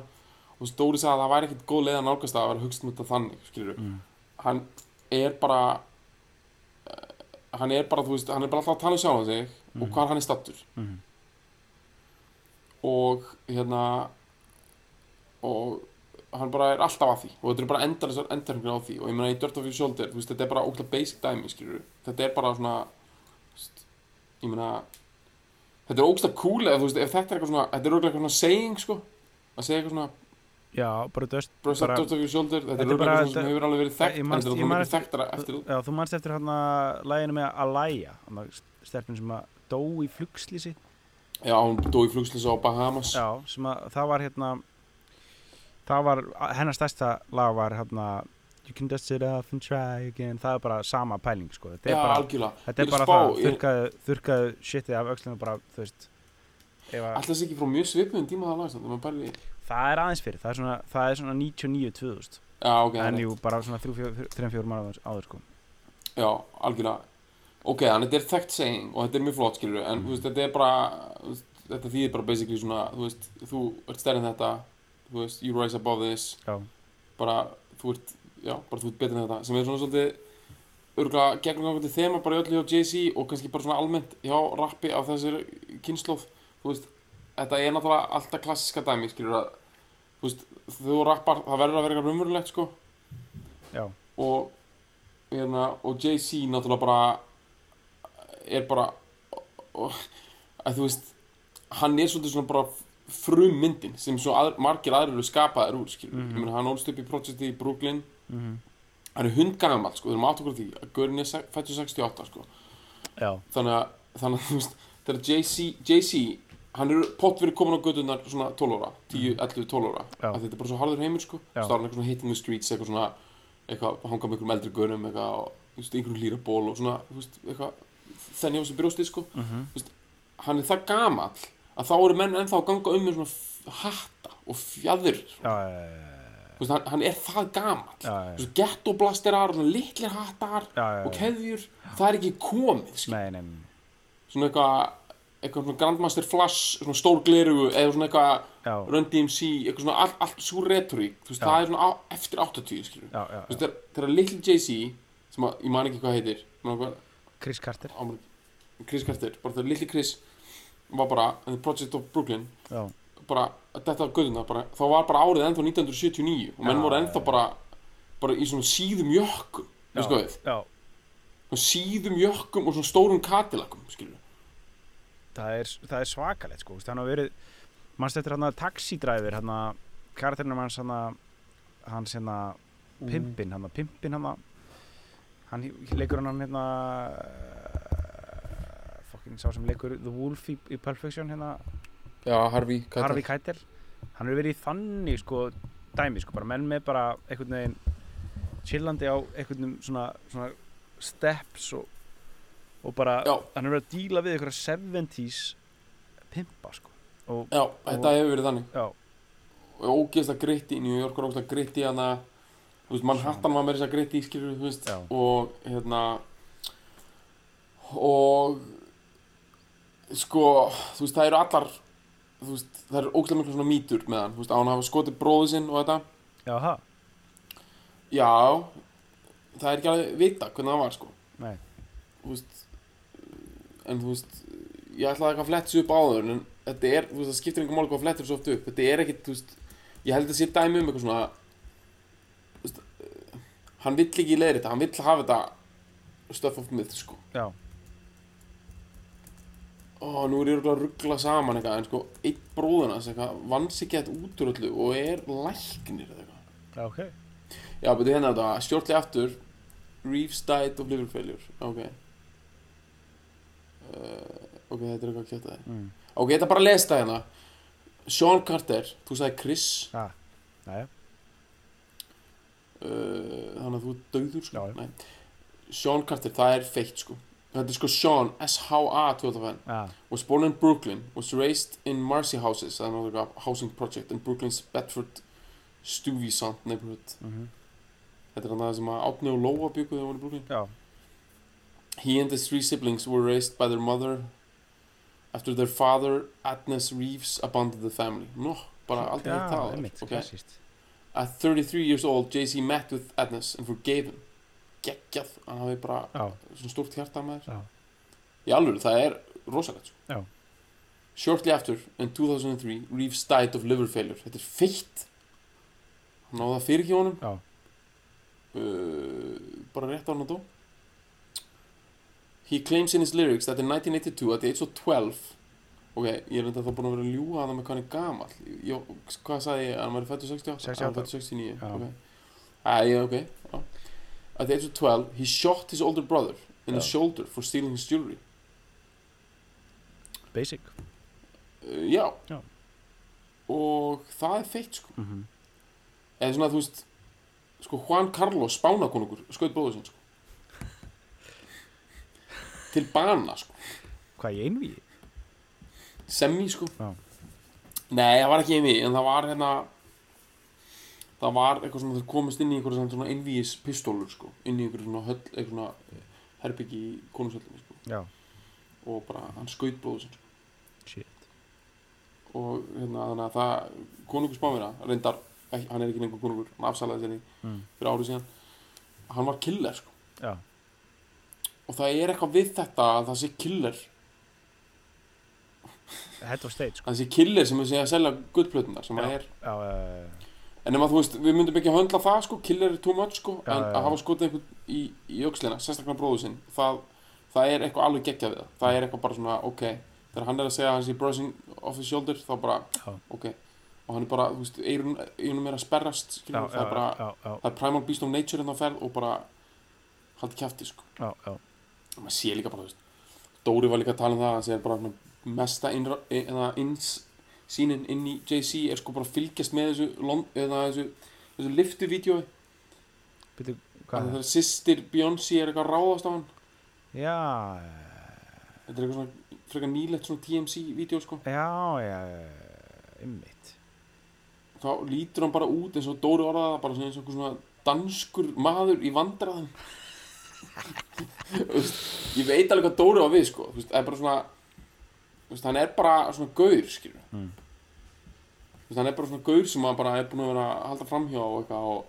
þú veist, Dóri sagði að það væri ekkit góð leið að nálgast að vera hugst um þetta þannig, skilur
Mm.
hann er bara uh, hann er bara, þú veist, hann er bara alltaf að tala um sjálfan sig og
Mhm.
hvar hann er stattur
Mhm.
og hérna og hann bara er alltaf að því og þetta er bara endar þessar endarhengur á því og ég meina í Dirt of Your Shoulder, þú veist, þetta er bara ógla basic dæmi, skilur þetta er bara svona veist, ég meina þetta er ógla cool eða þú veist, ef þetta er eitthvað svona þetta er ógla eitthvað svona saying, sko að segja eitthvað svona,
Já, bara döst. Bara-
Dirt of Your Shoulder þetta er
bara-
eitthvað sem hefur alveg verið þekkt en er
man
mikið
eftir-
þekktara eftir
Já, þú manst eftir hann að læginu með Alaya, stelpun sem að dó í flugslýsi.
já, hún dó í flugslýsa á Bahamas
Já, sem að það var hérna, það var, hennar stærsta lag var hérna, You can dust it off and try again, það er bara sama pæling, sko. Þetta er
já,
bara,
algjörlega
þetta er bara það, þurrkaðu, þurrkaðu shitið af öxlinu bara, þú veist,
alltaf ekki frá mjög svipum tíma það lagst að
það er aðeins fyrir, það er svona, það er svona 99-2000,
já, ok,
en jú, bara svona 3-4 mánuður áður, sko.
Já, algjörlega. Ok, þannig þetta er þekkt saying og þetta er mjög flott skilur en þú veist, þetta er bara veist, þetta þýðir bara basically svona þú veist, þú ert stærri en þetta þú veist, you rise above this.
Já,
bara, þú ert, já, bara þú ert betur en þetta sem er svona svolítið örgulega gegnumgangandi þema bara í öllu hjá Jay-Z og kannski bara svona almennt hjá rappi á þessari kynnslóð þú veist, þetta er náttúrulega alltaf klassiska dæmi skilur að þú veist, þú rappar, það verður að vera eitthvað raunverulegt sko.
Já,
og, hérna, og Jay-Z náttúrulega bara er bara og, að þú veist hann er svolítið svona bara frum myndin sem svo að, margir aðrir eru skapaðir úr skilur, ég meina hann ólst upp í projekti í Brooklyn.
Mhm,
hann er hundgamall sko, við erum átt okkur því að Gaurin er fæddur 68 sko.
Já,
þannig að, þannig að þú veist þegar Jay-Z, Jay-Z hann er pott verið komin á gödunar svona 12 ára 10, 11, 12 ára.
Já.
að þetta er bara svo harður heimur sko.
Já.
stáðan eitthvað svona hitting the streets eitthvað svona eitthvað hanga með einhverjum eldri gaurum eitthvað veist, einhverjum hlýra ból og svona veist, þenni á þessu brjósti sko.
Mhm,
hann er það gamall að þá eru menn ennþá að ganga um með svona hatta og fjæður veist, hann, hann er það gamall. Veist, gettoblasterar litlir hattar og keðjur það er ekki komið skilur.
Nei, nei, nei,
svona eitthvað eitthvað svona Grandmaster Flash svona stór glerugu eða svona eitthvað Run DMC, eitthvað svona allt, allt svo retorík, þú veist,
Já.
það er svona á, eftir 80 skilur,
já, já,
þú veist, þegar- þegar Little Jay-Z sem að, ég man ekki hvað heitir hvað,
Chris Carter.
Ámur, Chris Carter, bara þegar Little Chris var bara, in the Project of Brooklyn bara, þetta var göðuna bara, þá var bara árið ennþá 1979 og menn voru ennþá bara bara í svona síðum jökkum
já,
veist hvað við, síðum jökkum og svona stórum katilakum, skilur
það er, það er svakalegt sko, hann hafa verið mannst eftir hann að taxidræfir hann að karakterinu hans hann að hans hérna pimpin hann að pimpin hann að hann leikur hann hérna uh, fucking sá sem leikur The Wolf í, í Pulp Fiction hérna.
Já, Harvey, Keitel.
Harvey Keitel. Hann hefur verið í þannig sko dæmi sko, bara menn með bara einhvern veginn chillandi á einhvern svona, svona steps og, og bara
Já.
hann hefur verið að díla við einhverja 70s pimpa sko. Og
Já, þetta hefur verið þannig.
Já,
og ógeðslega gritti í New York og ógeðslega gritti hana þú veist, Manhattan var með þess að gritti skilur þú veist,
Já.
og hérna og sko, þú veist, það eru allar þú veist, það eru ógeðslega miklu svona mýtur með hann, þú veist, á hann hafa skotið bróðu sinn og þetta,
já, ha,
já það er ekki alveg vita hvernig það var sko.
Nei.
Þú veist en þú veist ég ætlaði eitthvað að fletta sig upp áður en þetta er, þú veist, það skiptir einhver mál hvað flettir svo oft upp. Þetta er ekkit, þú veist ég held að sé dæmi um eitthvað svona þú veist, eh, hann vill ekki leiðir þetta hann vill hafa þetta stuff of myth, sko.
Já,
ó, nú er ég örugglega að ruggla saman eitthvað en sko, einn bróðunas eitthvað vann sig gett út úr öllu og er læknir eða eitthvað.
Já, ok.
Já, betur hérna þetta, stjórnlega aftur Reeves died of liver failure. Ok ok, þetta er eitthvað að kjöta
mm.
Ok, þetta er bara að lesa það hérna. Sean Carter, þú sagði Chris.
Já,
uh, Þannig að þú er dauður sko. Sean Carter, það er feitt sko. Þetta er sko Sean, S-H-A 2005
já,
Was born in Brooklyn Was raised in Marcy Houses er náttúrulega housing project In Brooklyn's Bedford Stuyvesant neighborhood.
Mhm,
Þetta er hann það sem að Átni og Lóa byggu þegar voru í Brooklyn.
Já,
He and his three siblings were raised by their mother After their father, Agnes Reeves, abandoned the family Nó, bara aldrei hitt það
einmitt,
okay.
klassíst
At 33 years old, Jay-Z met with Agnes and forgave him. Geggjað, hann hafi bara
já,
svona stórt hjarta með þér. Í alveg, það er rosalegt. Sko.
Já.
Shortly after, in 2003, Reeves died of liver failure. Þetta er feitt. Hann náði það fyrir ekki honum.
já,
Uh, bara rétt á hann að dó. He claims in his lyrics that in 1982, at the age of 12, ok, ég er enda þá búin að vera að ljúga að það með er gamall. Ég, hvað sagði ég, að hann væri fættur 68?
68.
Hann fættur 69,
Já.
ok. Já, ok, já. At the age of 12, he shot his older brother in the
Já.
shoulder for stealing his jewelry.
basic
Uh, já.
Já.
Og það er feitt, sko.
mhm,
Eða svona, þú veist, sko, Juan Carlos, spánakonungur, skaut bróður sinn, sko. Til bana, sko.
hvað ég einví
Semmi, sko.
Já.
Nei, það var ekki einví, en það var hérna, það var eitthvað svona, þeir komist inn í einhverja svona, einvíis pistólur, sko. Inn í einhverju svona höll, eitthvað svona herbyggi í konungshöllinni, sko.
já,
Og bara, hann skaut bróður sinn, sko.
shit
Og hérna, þannig að það, konungur spánverða, reyndar, hann er ekki lengur konungur, hann afsalaði sér
mm.
fyrir árið síðan. Hann var killer, sko.
já,
og það er eitthvað við þetta að það sé killer.
Head of state sko.
það sé killer sem er sé að selja gullplötunar sem það er
já, uh,
en ef að þú veist, við myndum ekki að höndla það sko. Killer er too much sko.
Já,
en
já,
að hafa skotið einhvern í, í aukslina sérstaklega bróðu sinn það, það er eitthvað alveg geggjað við það. Það er eitthvað bara svona, ok. Þegar hann er að segja að hann sé brushing off his shoulder þá bara, ok. Og hann er bara, þú veist, eirunum er að sperrast skilur, það er bara, það er primal beast of nature en það ferð og bara haldi kjafti sko.
Já, já,
og maður sé líka bara, þú veist Dóri var líka að tala um það, hann segir bara mesta ins sínin inn í JC er sko bara að fylgjast með þessu, þessu, þessu liftu-vídeói að
hvað
það er sýstir Beyoncé er eitthvað að ráðast á hann.
Já,
þetta er eitthvað svona frekar nýlegt svona TMC-vídeó sko.
já, já ymmit
þá lítur hann bara út eins og Dóri orðaði það bara eins og svona danskur maður í veist, ég veit alveg hvað Dóri var við sko. Veist, það er bara svona veist, hann er bara svona gaur skilur
Mm.
veist, hann er bara svona gaur sem hann bara er búin að vera að halda framhjá og eitthvað og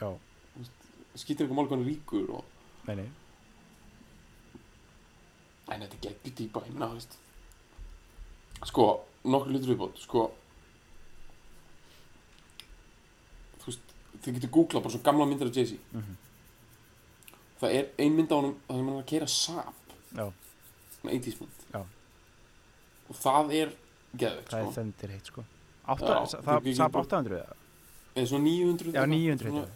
Já,
skýtir eitthvað mál er ríkur og
nei, nei.
En þetta geggjur dýpa veist. Sko, nokkur hlutur viðbót sko. Þú veist, þið getur googlað bara svo gamla myndir af Jay-Z.
Mhm.
Það er ein mynd á það sem hann er að keira Saab
Já,
svona 80s mynd
Já.
og það er geðveikt
það er
sko.
þendir heitt sko Átta,
Já,
það,
þú getur
sap
bara-
800 eða?
eða svona 900
Já,
eitthvað.
900
Svona-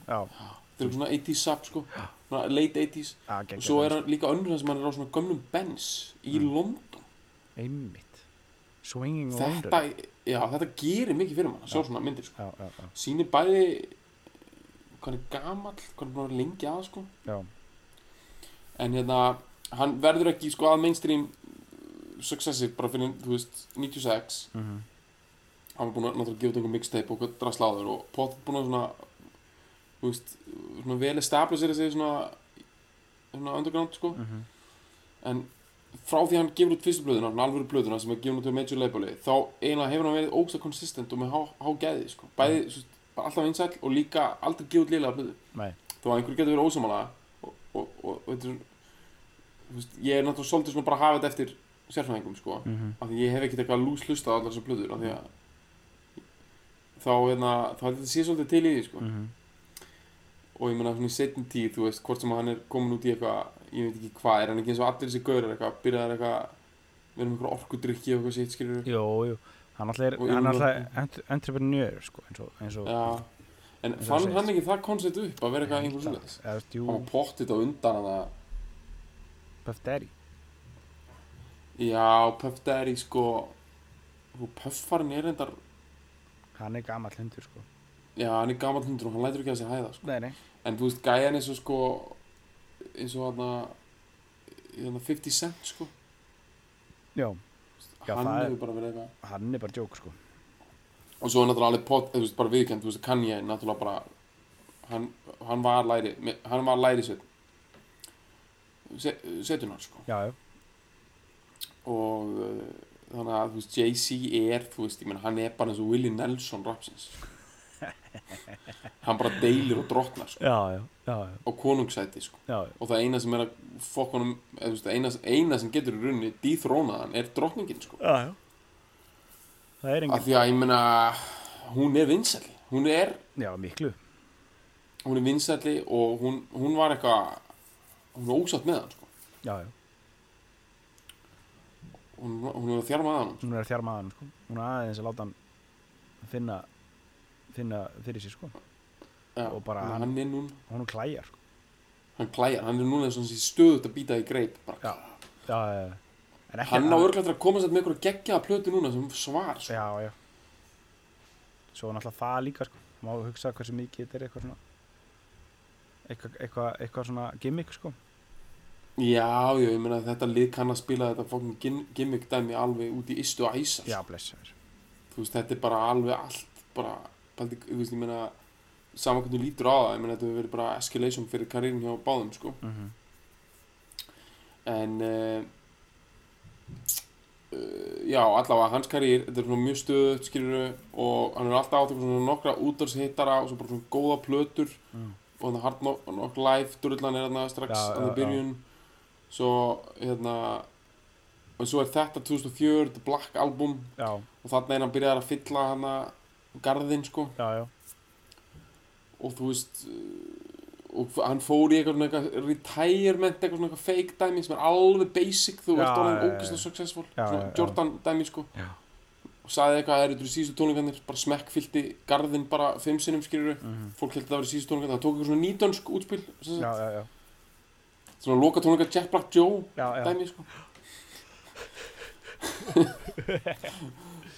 þetta er svona 80s Saab sko svona late 80s
Já,
og svo er
það,
hann líka önnur sem hann er á svona gömlum Benz í
Mm.
London.
Einmitt Swinging
þetta,
Wonder
já, þetta gerir mikið fyrir mann að sjá svona myndir sko.
Já, já, já,
sýnir bæði hvað hann er gamall, hvað hann er að lengi að sko. En hérna, hann verður ekki sko að mainstream uh, successi bara fyrir, þú veist, 96
Mhm.
hann var búin að náttúrulega gefa einhver mixtape og drasláður og potið búin að svona þú veist, svona vel establisera sig svona, svona underground sko
Mhm.
en frá því hann gefur út fyrstu blöðuna, svona alvöru blöðuna sem er gefur út úr major labeli, þá eiginlega hefur hann verið ógsta konsistent og með há, há sko. bæði, mm. bara alltaf vinsæll og líka aldrei gefur út liðlega blöðu
Nei,
þó að einhver getur verið ósamála og, veist, ég er náttúrulega svolítið svona bara að hafa þetta eftir sérfræðingum sko,
Mhm.
af því ég hef ekkert eitthvað lús hlustað á allar þessar blöður, af því að þá, hérna, þá ég þetta sé svolítið til í því sko,
Mhm.
og ég meina svona í setjum tíð, þú veist, hvort sem hann er komin út í eitthvað, ég veit ekki hvað, er hann ekki eins og allir þessi gaurar eitthvað, byrjaðar eitthvað við erum eitthvað orkudrykki og eitthvað sitt, skilur
Jú, jú. Hann alltaf er, entrepreneur sko, eins og, eins og
Já, en fann hann ekki það koncept upp að vera eitthvað einhver svona
Eða, þú veist, jú,
hann var pottið á undan að það
Puff Daddy.
Já, Puff Daddy sko. Puffarinn er reyndar
Hann er gamall hundur sko.
Já, hann er gammal hundur og hann lætur ekki að sig hæða sko.
Nei, nei.
En þú veist, gæjan eins og sko eins og hann hérna 50 Cent sko.
Já, Já,
hann
er-
hefur bara verið eitthvað
hann er bara joke sko
og svo er náttúrulega alveg pot, þú veist, bara viðkend, þú veist, Kanye náttúrulega bara hann, hann var læri, hann var læri set, setunar sko.
Já, já.
Og uh, þannig að þú veist Jay-Z er, þú veist, ég meina hann er bara eins og Willie Nelson rapsins. Hann bara deilir og drottnar sko,
Já, já, já,
á konungsæti sko. Og það eina sem er að fokk honum eða, þú veist, eina, eina sem getur í rauninni dýþrónaðan er drottningin sko.
Það er
af
engin
því að ég meina hún er vinsæli hún er,
Já, miklu.
hún er vinsæli og hún, hún var eitthvað hún er ósatt með hann sko.
Já, já.
Hún, hún er að þjarma að hann.
Hún er að þjarma að hann sko. Hún er aðeins að láta hann finna finna fyrir sér sko.
Já,
Og bara
hann,
hann-
hann er núna,
Hún klæjar sko.
Hann klæjar. Hann er núna eins og hann sé stöðut að býta í greip bara,
Já, já, já,
hann á örglættur að koma sér með einhverja geggjaða plötu núna sem svar sko.
Já, já. Svo er náttúrulega það líka sko. Má hugsa hversu mikið þetta er eitthvað svona eitthvað, eitthvað, eitthvað svona gimmick sko.
Já, já, ég meina þetta lið kann að spila þetta gim- gimmick dæmi alveg út í istu og æsa
Já, blessaður
þú veist, þetta er bara alveg allt bara, paldi, þú veist, ég meina saman hvernig lítur á það, ég meina þetta hefur verið bara escalation fyrir karriðin hjá báðum, sko.
Mm -hmm.
en uh, uh, já, allavega hans karriðir, þetta er svona mjög stöðut skilur og hann er alltaf eitthvað svona nokkra útarshittara og svo bara svona góða plötur.
Mm.
og hann er hard knock, knock live durullan er hann strax
Já,
að það
já,
byrjun. Svo, hérna og svo er þetta 2004, þetta Black Album. Og þarna er hann byrjaðar að fylla hana garðinn, sko. Og þú veist og hann fór í eitthvað, svona eitthvað retirement, eitthvað svona eitthvað fake dæmi sem er alveg basic, þú
Já,
veist, hann
já,
er
já,
ógeðslega
já.
successful.
Já,
svona
já, já.
Jordan dæmi, sko.
Já.
og sagði eitthvað, er þetta síðustu tónleikarnir bara smekkfyllti garðinn bara fimm sinnum skilur
mm
fólk held að það var síðustu tónleikarnir. Það tók eitthvað svona nýtönsk útspil
Já, já, já.
Svona loka tónleikar Jack Black Joe
Já, já,
dæmi, sko.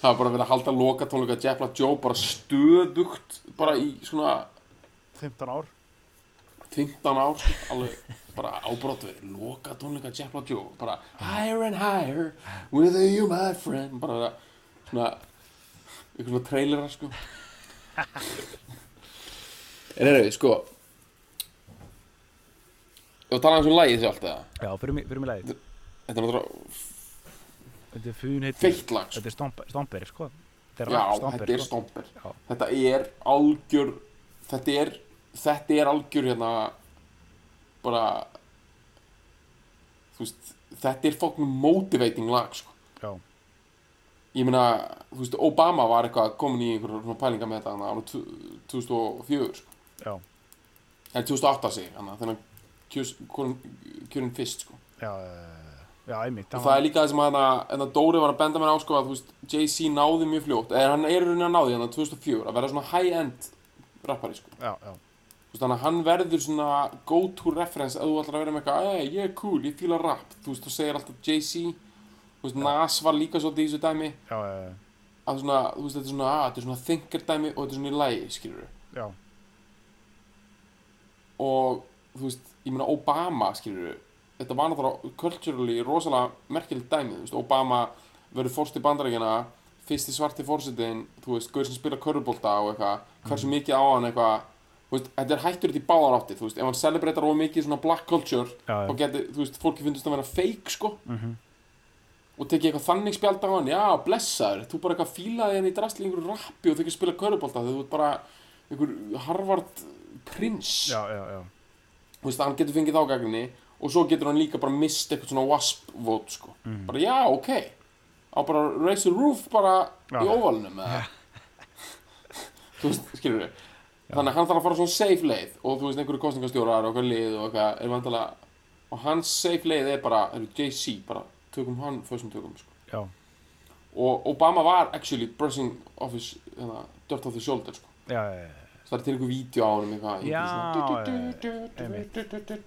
Það var bara verið að halda loka tónleikar Jack Black Joe bara stöðugt bara í svona
15 ár
15 ár sko, alveg bara ábrótt við loka tónleika Jeff Black Joe bara higher and higher with you my friend bara svona eitthvað svona trailera sko. [LAUGHS] En er þau sko ég var að tala um lagið sjálft eða?
Já, fyrir mig, lagið.
Þetta er náttúrulega
er
feitt lag sko.
þetta er stomper, sko. Þetta er stomper
er
sko.
Þetta er algjör Þetta er Þetta er algjör hérna Bara Þú veist Þetta er fucking motivating lag sko.
já,
Ég meina Þú veist Obama var eitthvað komin í einhverjum pælinga með þetta Þannig að 2004 sko.
já,
En 2008 sig Þannig að þennan kjörin, kjörin fyrst sko.
já, já, einmitt
Og það er líka það sem að hérna, Dóri var að benda mér á sko, að Jay-Z náði mjög fljótt eða hann er í rauninni að náði hérna 2004 að vera svona high-end rappari sko.
já, já,
þannig að hann verður svona go-to reference að þú ætlar að vera með eitthvað "Ey, ég er cool, ég fíla rap. Þú veist, þú segir alltaf Jay-Z þú veist, Nas var líka svolítið í þessu dæmi.
Já, já,
að svona, þú veist, þetta er svona, að, þetta er svona thinker dæmi og þetta er svona í lægi, skilur
já,
og þú veist, ég meina Obama skilur þetta var náttúrulega culturally rosalega merkilegt dæmi, þú veist, Obama verður fórst í bandarækjana fyrsti svarti fórsetin, þú veist, gaur sem spila körfubólta og eitthvað, hversu
Mhm.
mikið á hann eitthvað, veist, þetta er hættur þetta í báðar átti, veist, ef hann celebreitar of mikið svona black culture,
já,
þá geti, þú veist, fólki finnst að vera fake, sko,
mhm,
og tekið eitthvað þannig spjald á hann, já, blessaður, þú bara eitthvað fílaði henni í drastli einhverju rappi og þykir spila körfubólta, þegar þú bara einhver Harvard prins
já, já, já,
þú veist, hann getur fengið þá gagninni og svo getur hann líka bara mist eitthvað svona wasp vote, sko,
Mhm.
bara já, ok. Á bara raise the roof bara
Já.
í óvalunum eða? [LAUGHS] Þú veist, skilur við þannig að hann þarf að fara svona safe leið og þú veist, einhverju kostningastjórar og eitthvað lið og eitthvað er vantilega og hans safe leið er bara, er JC bara, tökum hann föstum tökum, sko.
Já,
og Obama var actually brushing off his, hérna, dirt off the shoulder, sko.
Já, já, já,
það er til einhver vídeo á honum eitthvað
Já, einmitt.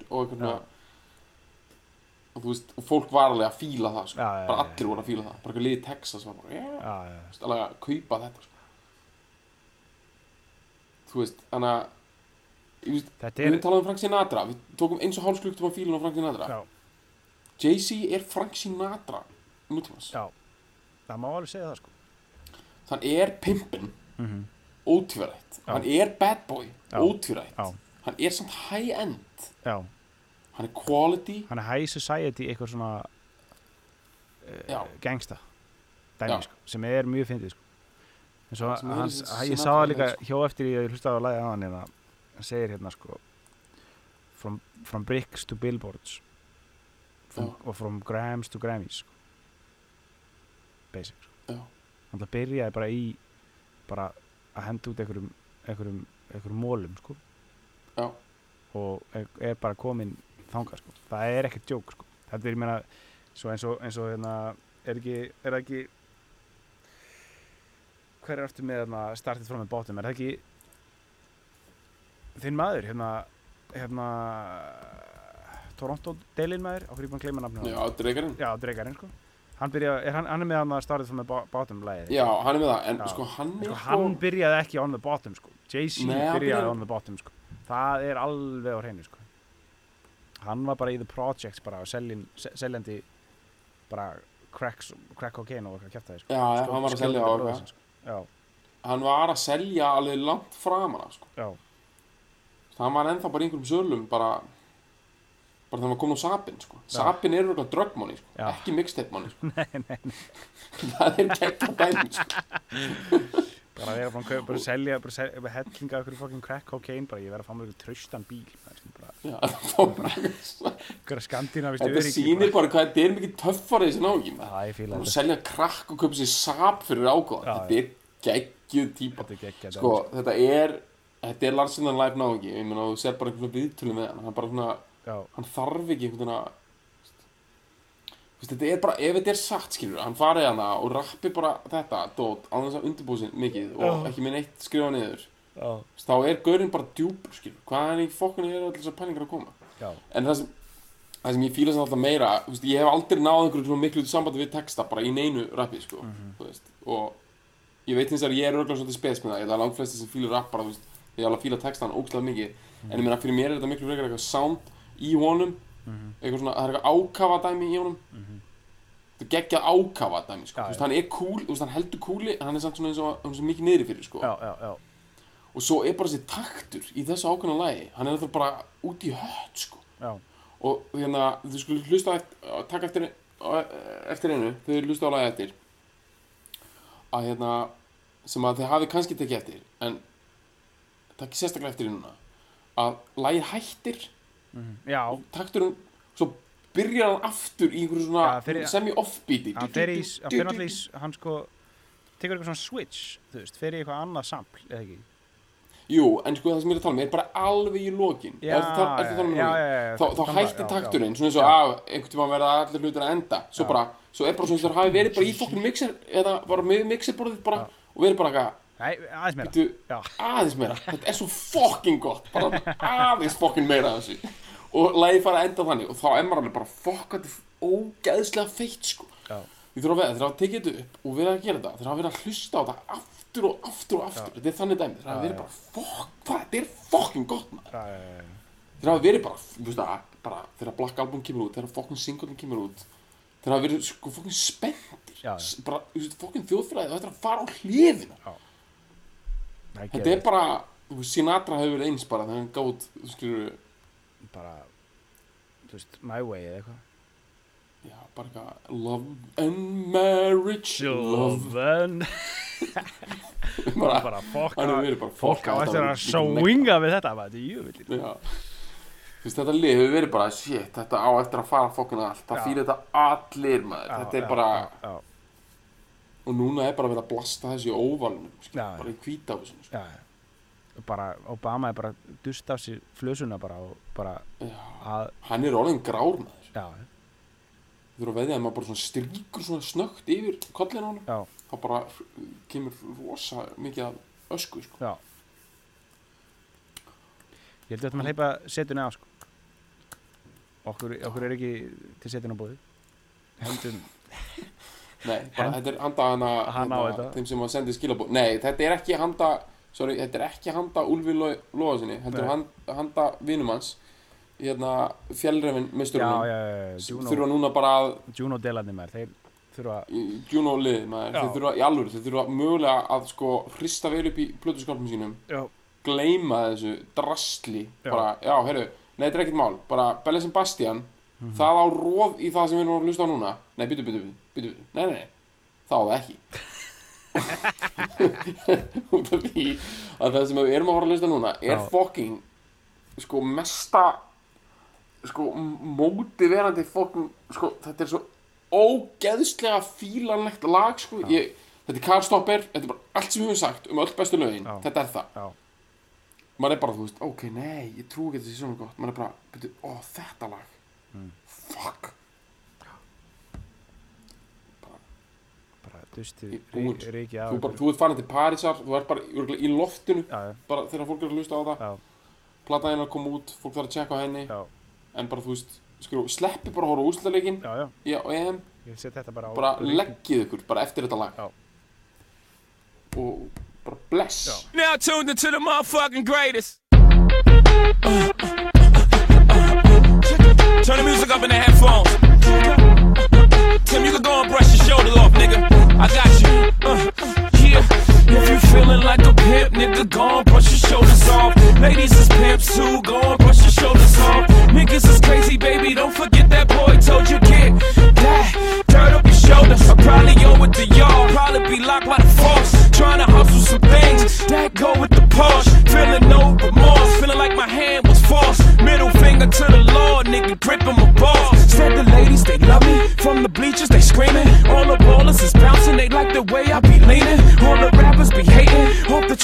og eitthvað svona og þú veist, og fólk var alveg að fíla það sko. Bara allir voru að fíla það. Bara eitthvað liðið Texas var bara, já, þú alveg að kaupa þetta sko. Þú veist, þannig að við
er,
erum talað um Frank Sinatra við tókum eins og hálfskluktum á fílun á Frank Sinatra. Jay-Z er Frank Sinatra nútímans,
já, það má alveg segja það sko,
hann er pimpin
mhm,
ótvírætt,
Já.
hann er bad boy.
Já.
ótvírætt,
Já.
hann er samt high end
já,
hann er quality.
Hann er high society eitthvað svona uh, gangsta. Dæmi sko, sem er mjög fyndið sko svo hans,
þessi
ég sá það líka
leið,
hjá eftir ég hlustaði á lagi á hann hérna, hann segir hérna sko from, from bricks to billboards from,
Já.
og from grams to grammys sko. basic sko.
Já.
hann byrjaði bara í bara að henda út einhverjum einhverjum, einhverjum mólum sko
Já.
og er, er bara komin þangað sko. það er ekkert djók sko. þetta er, ég meina, eins og, eins og hérna, er ekki, er ekki hver er aftur með hérna, startið frá með bátum, er það ekki þinn maður, hérna hérna Toronto Delin maður, okkur ég búin að gleyma nafnum
já, dreikarinn
já, Dreikarinn sko hann, byrja, er, hann, hann er með hann að startið frá með bá- bátum
Já, hann er með það, en
Já.
sko hann
sko, hann byrjaði ekki on the bottom sko.
Hann
byrjaði on the bottom sko. það er alveg á hreinu sko. hann var bara í the projects bara seljin, se- seljandi bara cracks, crack cocaine og eitthvað kjæftæði sko.
Já, já, hann var að selja á eitthvað
sko. Já,
Hann var að selja alveg langt framan sko. Það var ennþá bara í einhverjum sölum bara bara þegar hann var komin á Sapin sko.
Já.
Sapin er sko.
Já.
ekki mixtape money sko. [LAUGHS] [LAUGHS] það er kekka dæmi sko.
bara að vera að selja bara hellinga okkur fucking crack cocaine bara ég verð að fá mér eitthvað traustan bíl
Þetta sýnir bara. hvað þetta er mikið töffari þessi Hann
þetta.
selja krakk og köpa sér sap fyrir ágóða
Já,
Þetta er geggjuð típa.
Er
Sko, þetta er Þetta er Larsen and Life náungi. Ég meina, þú ser bara einhvern viðtölu með hann. Hann bara svona
já,
hann þarf ekki einhvern veginn að þetta er bara, ef þetta er satt skilur, hann farið hana og rappi bara þetta, dót, á þess að undirbúið sér mikið og
Já.
ekki með neitt skrifa niður þá er gaurinn bara djúpur skilur, hvað er í fokkunni er allir þessar pælingar að koma?
Já,
en það sem, það sem ég sem alltaf meira veist, ég hef aldrei náð einhverju miklu sambandi við texta bara í neinu rappi sko, þú veist, og ég veit eins og ég er örgulega svolítið spes með það, ég er langt flesti sem fíla rap bara, veist, ég er alveg að fíla textan ógslag mikið, en ég meina fyrir mér er þetta miklu frekar eitthvað sound í honum. Eitthvað svona, það er eitthvað ákafa dæmi í honum. Þetta er geggjað ákafa dæmi sko.
Já,
veist, hann er cool, hann heldur cooli hann er samt svona eins og, er svo mikið niðri fyrir sko.
já, já, já,
og svo er bara þessi taktur í þessu ákveðna lagi. Hann er alltaf bara út í hött sko. og hérna, þú skulle hlusta eftir, taka eftir eftir einu, þau eru lusta á lagi eftir. Að hérna sem að þið hafi kannski tekið eftir en ekki sérstaklega eftir í núna. Að lagið hættir.
Já,
takturinn, svo byrjar hann aftur í einhverju svona
Já, fyrir- fer í, hann fer náttúrulega hann sko tekur eitthvað svona switch, þú veist, í eitthvað annað sampl, eða ekki?
Jú, en sko það sem ég er að tala um er bara alveg í lokin.
Já,
Ertu að tala- ertu að tala um
já, já, já,
Þá, þá
að-
hættir
já,
takturinn, svona eins og að einhvern tíma verða allir hlutir að enda. Svo
Já.
bara, svo er bara svona eins og það hafi verið bara í fokkin mixer Eða bara með mixerborðið bara
Já.
Og verið bara eitthvað,
Nei, aðeins meira. Já.
aðeins meira. Þetta er svo fokkin gott. Bara aðeins fokkin meira af þessu. Og lagið fara að enda þannig Og þá er maður alveg bara fokk Þetta er ógeðslega feitt sko.
Já.
Ég þurfa að hafa tekið þetta upp og verið að gera þetta. Þeir hafa verið að hlusta á þetta aftur og aftur og aftur. Þetta er þannig dæmi. Þeir hafa verið bara fokk Hvað, þetta er fokkin gott maður. Þeir hafa verið bara, þú veist það, bara Þegar Black Album kemur út, þegar fokkin singlein kemur út Þeir hafa verið sko fokkin spenntir. Bara, þú veist, fokkin þjóðfræði Þetta er að fara á hliðina.
Það
Þetta er bara, þú veist, Sinatra hefur verið eins bara þegar hann gátt, þú skilur,
bara, þú veist, my way eða eitthvað.
Já, bara eitthvað, love and marriage, love,
Sjóðan. [LAUGHS]
bara,
bara á,
bara
fokk á
þetta
eftir
var
að swinga við þetta, maður, þetta er.
Já, veist, þetta lið hefur verið bara, shit, þetta á eftir að fara fokkin allt, það
Já.
fyrir þetta allir maður, þetta er bara,
Já, já,
og núna er bara verið að blasta þessu skilur,
Já, já.
bara í hvítáfusinu, sko.
já. Bara, Obama er bara dust af sér flösuna bara bara
Já,
að,
hann er orðin grár maður,
já,
þú þurfa að veðja að maður bara svona stríkur svona snögt yfir kollin á hann, þá bara kemur rosa mikið af ösku, sko.
já. Ég held að þetta maður hleypa setunni á, sko. Okkur, okkur er ekki til setunni á bóði. Hendum, [LAUGHS]
Nei, bara
Hend-
þetta er handa hana, hana
þetta.
þeim sem að sendi skilabóð Nei, þetta er ekki handa sorry, þetta er ekki handa Úlfi Lóðasinni
Nei.
hand, handa vinum hans hérna fjellrefin
já,
mesturinn
já, já, já, Juno,
þurfa núna bara að
Juno delarnir maður, þeir þurfa,
Juno lið, maður,
Já.
þeir þurfa í alvöru þeir þurfa mögulega að sko hrista vel upp í plötuskálpum sínum
já,
gleyma þessu drastli
Já.
bara, já, heyrðu, nei, þetta er ekkert mál bara Belle Sebastian
Mhm.
það á róð í það sem við erum að hlusta á núna nei, byttu, byttu, byttu, byttu, nei, nei, nei það á það ekki [LAUGHS] út af því að það sem við erum að fara að hlusta núna er
Já.
fucking sko mesta sko mótiverandi fucking sko þetta er svo ógeðslega fílanlegt lag sko. Ég, þetta er Carstopper, þetta er bara allt sem við höfum sagt um öll bestu lögin,
Já.
þetta er það.
Já,
maður er bara, þú veist, ok, nei, ég trú ekki að þetta sé svona gott. Maður er bara, betur, ó, þetta lag.
Mm.
fuck.
Bara dustið
Í- búinn.
ríkið á
þú, bara, þú ert farin til Parísar, þú ert bara örugglega í loftinu
já, já,
bara þegar fólk er að hlusta á það.
Já,
plataðina að koma út, fólk þarf að tjekka á henni.
Já,
en bara, þú veist, skrú, sleppi bara að horfa úrslutaleikin
já, já,
í EM,
ég set þetta bara á
bara leggið ykkur bara eftir þetta lag
Já.
og bara bless
Já.
Now tuned into the motherfucking greatest. Turn the music up in the headphones. Tim, you can go and brush your shoulders off, nigga. I got you. Uh, yeah. If you feeling like a pimp, nigga, go and brush your shoulders off. Ladies is pimps too, go and brush your shoulders off. Niggas is crazy, baby, don't forget that boy told you get that. Dirt up your shoulders. I probably owe it to y'all. Probably be locked by the force. Trying to hustle some things that go with the Porsche. Feeling no remorse. Feeling like my hand was forced. Middle finger to the Lord, nigga, gripping my balls. Said the ladies, they love me. From the bleachers, they screaming. All the ballers is bouncing. They like the way I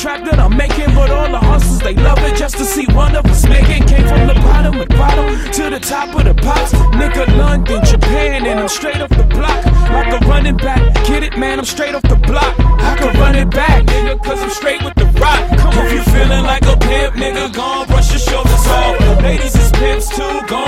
Track that I'm making. But all the hustlers, they love it just to see one of us making. Came from the bottom of bottom to the top of the pops. Nigga, London, Japan, and I'm straight off the block. Like a running back. Get it, man, I'm straight off the block. I can run it back, nigga, cause I'm straight with the rock. Come on, if you feeling like a pimp, nigga, gon' brush your shoulders off. Ladies is pimps too, gon'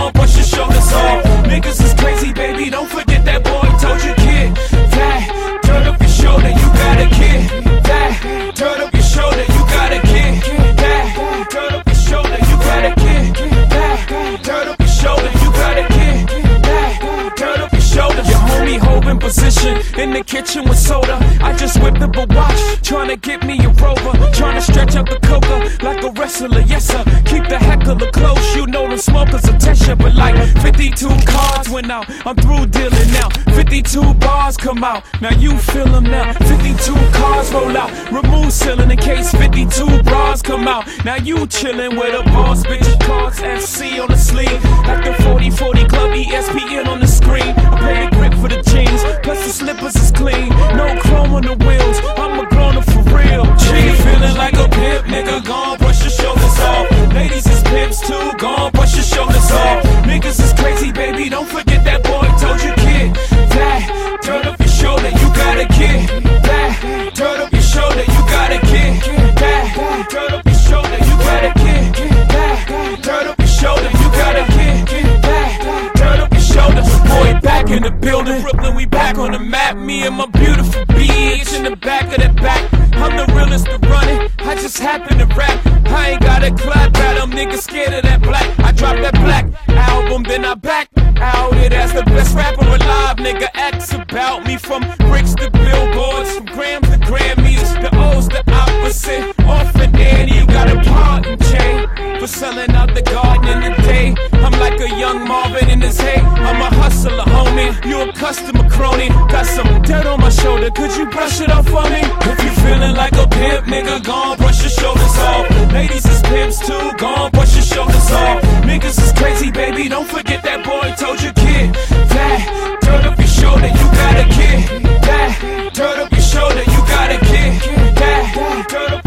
52 cards went out, I'm through dealing now. 52 bars come out, now you feel them now. 52 cars roll out, remove ceiling in case 52 bras come out. Now you chillin' with a boss, bitch. Cards FC on the sleeve, like the 40 40 club ESPN on the screen. I pay the grip for the jeans, plus the slippers is clean. No chrome on the wheels, I'm a grown up for real. G feeling like a pimp, nigga. Gone, brush your shoulders off. Ladies is pimps too, gone, brush your shoulders off. Niggas is crazy, baby. Don't forget that boy told you, kid. That, turn up your shoulder, you got a kid. That, turn up your shoulder, you got a kid. That, turn up your shoulder, you got a kid. That, turn up your shoulder, you got a kid. That, turn up your shoulders. Boy, back in the building. Brooklyn, we back on the map. Me and my beautiful bitch in the back of the back. I'm the realest to run it. I just happen to rap. A clap at them. Niggas scared of that black. I dropped that black album, then I back out it as the best rapper alive. Nigga, X about me from bricks to billboards, from grams to Grammys. The O's the opposite. Orphan Annie, you got a part in Jay for selling out the garden homie. You a customer crony. Got some dirt on my shoulder. Could you brush it off for me? If you feeling like a pimp, nigga, gone brush your shoulders off. Ladies is pimps too, gone brush your shoulders off. Niggas is crazy, baby. Don't forget that boy told you, kid. That, turn up your shoulder, you got a kid. That, turn up your shoulder, you got a kid. That, turn up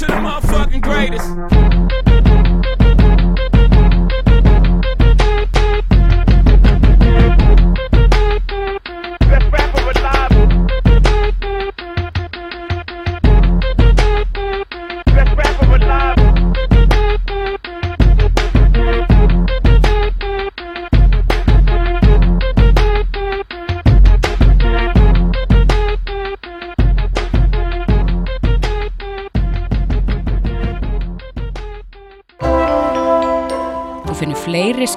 Now tuned into the motherfucking greatest.